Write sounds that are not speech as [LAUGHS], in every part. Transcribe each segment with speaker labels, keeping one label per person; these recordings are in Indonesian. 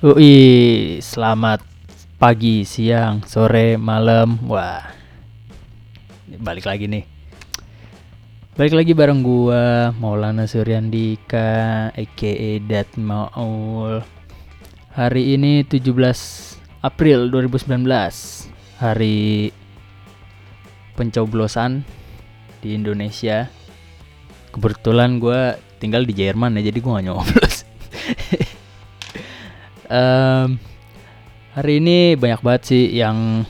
Speaker 1: Ui, selamat pagi, siang, sore, malam. Wah. Balik lagi nih. Balik lagi bareng gua Maulana Suryandika aka Dat Maul. Hari ini 17 April 2019. Hari pencoblosan di Indonesia. Kebetulan gua tinggal di Jerman ya, jadi gua gak nyoblos. Um, hari ini banyak banget sih yang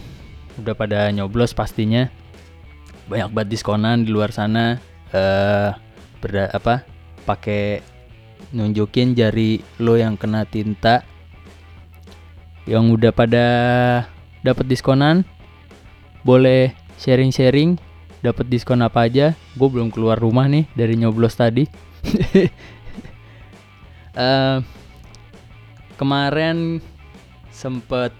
Speaker 1: udah pada nyoblos pastinya. Banyak banget diskonan di luar sana uh, berda apa pakai nunjukin jari lo yang kena tinta. Yang udah pada dapat diskonan boleh sharing-sharing dapat diskon apa aja. Gue belum keluar rumah nih dari nyoblos tadi. [LAUGHS] Uh, kemarin sempet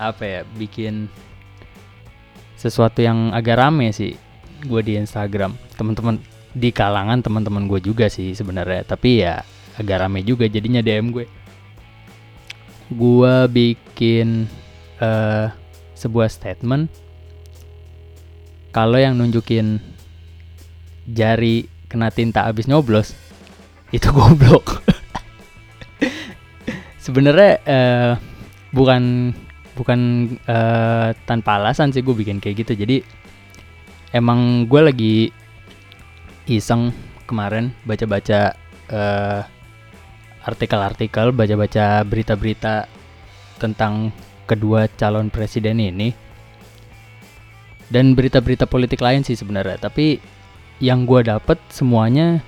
Speaker 1: apa ya bikin sesuatu yang agak rame sih gue di Instagram. Teman-teman di kalangan teman-teman gue juga sih sebenarnya tapi ya agak rame juga jadinya DM gue. Gue bikin uh, sebuah statement. Kalau yang nunjukin jari kena tinta abis nyoblos itu goblok [LAUGHS] sebenarnya uh, bukan bukan uh, tanpa alasan sih gue bikin kayak gitu. Jadi emang gue lagi iseng kemarin baca-baca uh, artikel-artikel baca-baca berita-berita tentang kedua calon presiden ini. Dan berita-berita politik lain sih sebenarnya. Tapi yang gue dapet semuanya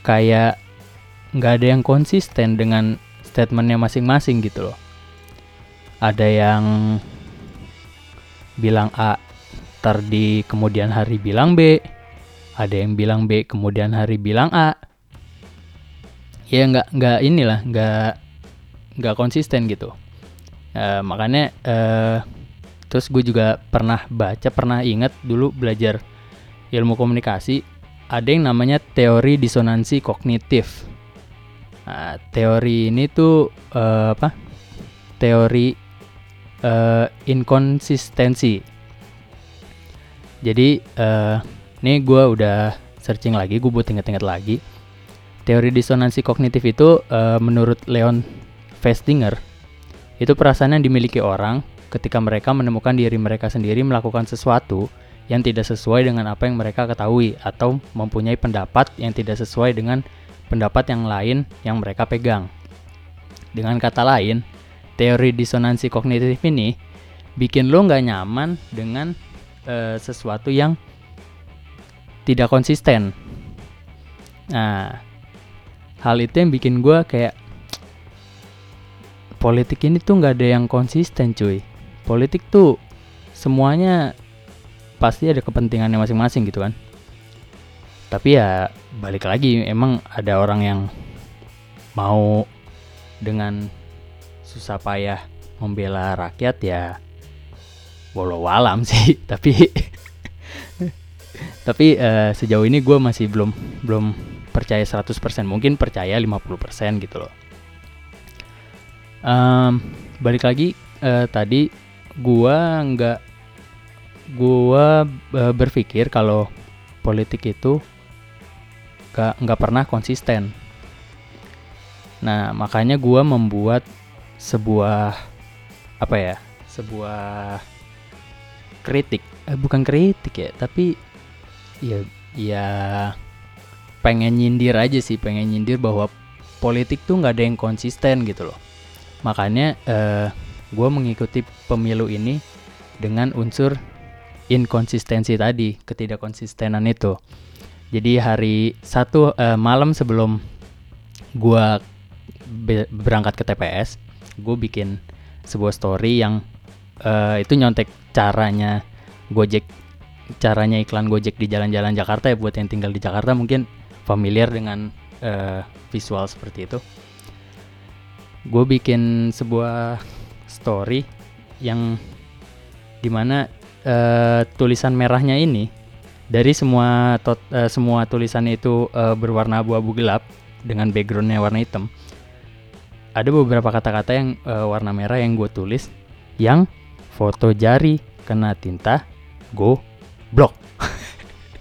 Speaker 1: kayak nggak ada yang konsisten dengan statementnya masing-masing gitu loh. Ada yang bilang A ter di kemudian hari bilang B. Ada yang bilang B kemudian hari bilang A. Ya nggak nggak inilah nggak nggak konsisten gitu. Uh, makanya uh, terus gue juga pernah baca pernah ingat dulu belajar ilmu komunikasi ada yang namanya teori disonansi kognitif Nah, teori ini tuh uh, apa? Teori uh, inkonsistensi. Jadi uh, ini gue udah searching lagi, gue buat inget-inget lagi. Teori disonansi kognitif itu uh, menurut Leon Festinger itu perasaan yang dimiliki orang ketika mereka menemukan diri mereka sendiri melakukan sesuatu yang tidak sesuai dengan apa yang mereka ketahui atau mempunyai pendapat yang tidak sesuai dengan pendapat yang lain yang mereka pegang. Dengan kata lain, teori disonansi kognitif ini bikin lo nggak nyaman dengan uh, sesuatu yang tidak konsisten. Nah, hal itu yang bikin gue kayak politik ini tuh nggak ada yang konsisten, cuy. Politik tuh semuanya pasti ada kepentingannya masing-masing gitu kan tapi ya balik lagi emang ada orang yang mau dengan susah payah membela rakyat ya walau alam [LAUGHS] sih. Tapi tapi uh, sejauh ini gue masih belum belum percaya 100% mungkin percaya 50% gitu loh. Um, balik lagi uh, tadi gue nggak gue uh, berpikir kalau politik itu nggak nggak pernah konsisten. Nah makanya gue membuat sebuah apa ya sebuah kritik. Eh, bukan kritik ya tapi ya ya pengen nyindir aja sih pengen nyindir bahwa politik tuh nggak ada yang konsisten gitu loh. Makanya eh, gue mengikuti pemilu ini dengan unsur inkonsistensi tadi ketidakkonsistenan itu jadi hari satu uh, malam sebelum gua be berangkat ke TPS, gue bikin sebuah story yang uh, itu nyontek caranya Gojek, caranya iklan Gojek di jalan-jalan Jakarta ya buat yang tinggal di Jakarta mungkin familiar dengan uh, visual seperti itu. gue bikin sebuah story yang di mana uh, tulisan merahnya ini dari semua tot, uh, semua tulisan itu uh, berwarna abu-abu gelap dengan backgroundnya warna hitam ada beberapa kata-kata yang uh, warna merah yang gue tulis yang foto jari kena tinta go blok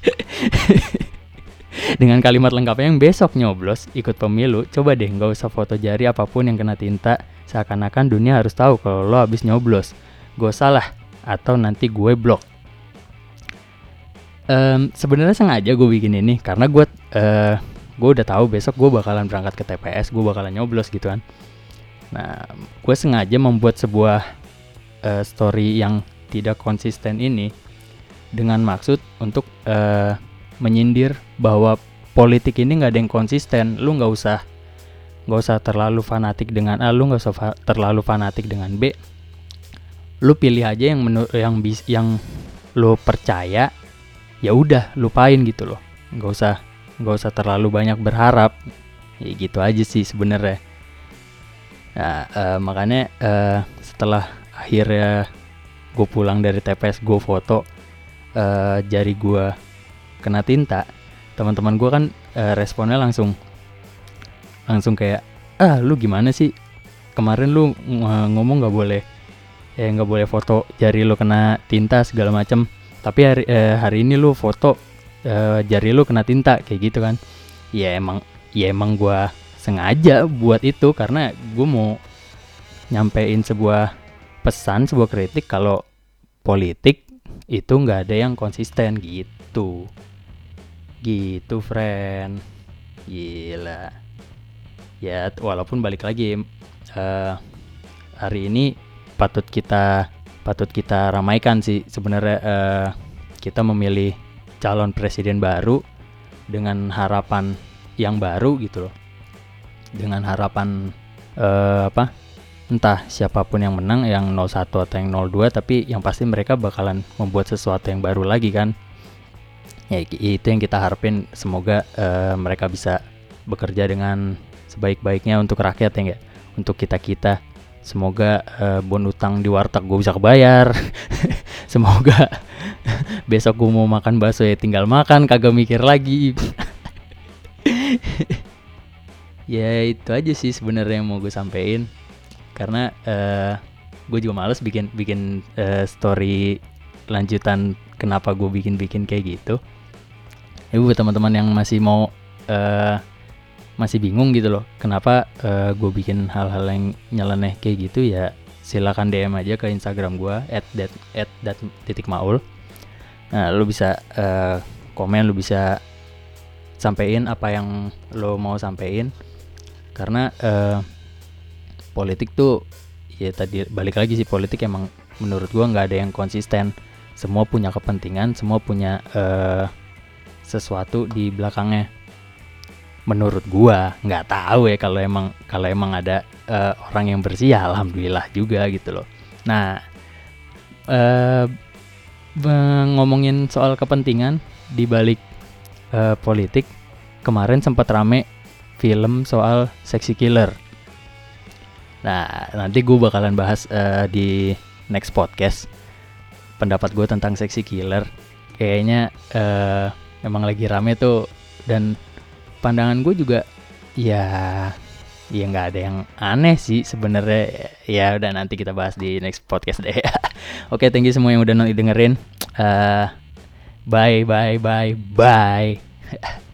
Speaker 1: [LAUGHS] dengan kalimat lengkapnya yang besok nyoblos ikut pemilu coba deh nggak usah foto jari apa pun yang kena tinta seakan-akan dunia harus tahu kalau lo habis nyoblos. Gue salah atau nanti gue blok um, sebenarnya sengaja gue bikin ini karena gue uh, gue udah tahu besok gue bakalan berangkat ke TPS gue bakalan nyoblos gitu kan. Nah gue sengaja membuat sebuah uh, story yang tidak konsisten ini dengan maksud untuk uh, menyindir bahwa politik ini nggak ada yang konsisten. Lu nggak usah nggak usah terlalu fanatik dengan A lu nggak usah fa terlalu fanatik dengan B. Lu pilih aja yang menurut yang bis yang lu percaya ya udah lupain gitu loh. Nggak usah nggak usah terlalu banyak berharap. Ya gitu aja sih sebenarnya. Nah uh, makanya uh, setelah akhirnya gue pulang dari TPS gue foto uh, jari gue kena tinta teman-teman gue kan uh, responnya langsung langsung kayak ah lu gimana sih? Kemarin lu ngomong nggak boleh ya nggak boleh foto jari lu kena tinta segala macam tapi hari eh, hari ini lu foto eh, jari lu kena tinta kayak gitu kan. Ya emang ya emang gue sengaja buat itu karena gue mau nyampein sebuah pesan sebuah kritik kalau politik itu nggak ada yang konsisten gitu. Gitu friend. Gila. Ya walaupun balik lagi uh, hari ini patut kita patut kita ramaikan sih. Sebenarnya uh, kita memilih calon presiden baru dengan harapan yang baru gitu loh. Dengan harapan uh, apa entah siapa pun yang menang yang 01 atau yang 02 tapi yang pasti mereka bakalan membuat sesuatu yang baru lagi kan. Ya itu yang kita harapin. Semoga uh, mereka bisa bekerja dengan sebaik-baiknya untuk rakyat ya enggak untuk kita kita Semoga uh, bon utang di warteg gue bisa kebayar. [LAUGHS] Semoga [LAUGHS] besok gue mau makan bakso ya tinggal makan, kagak mikir lagi. [LAUGHS] ya itu aja sih sebenarnya yang mau gue sampein. Karena uh, eh, gue juga males bikin bikin uh, story lanjutan kenapa gue bikin bikin kayak gitu. Buat teman-teman yang masih mau uh, masih bingung gitu loh. Kenapa uh, eh, gue bikin hal-hal yang nyeleneh kayak gitu? Ya silakan DM aja ke Instagram gue at that at that titik maul. Nah lo bisa uh, komen lo bisa sampein apa yang lo mau sampein. Karena uh, politik tuh ya tadi balik lagi sih politik emang menurut gue nggak ada yang konsisten. Semua punya kepentingan semua punya uh, sesuatu di belakangnya menurut gua nggak tahu ya kalau emang kalau emang ada uh, orang yang bersih ya alhamdulillah juga gitu loh. Nah uh, ngomongin soal kepentingan di balik uh, politik kemarin sempat rame film soal sexy killer. Nah nanti gue bakalan bahas uh, di next podcast pendapat gue tentang sexy killer. Kayaknya uh, emang lagi rame tuh dan pandangan gue juga ya ya nggak ada yang aneh sih sebenarnya. Ya udah nanti kita bahas di next podcast deh. [LAUGHS] Oke okay, thank you semua yang udah nonton dengerin. Uh, bye bye bye bye [LAUGHS]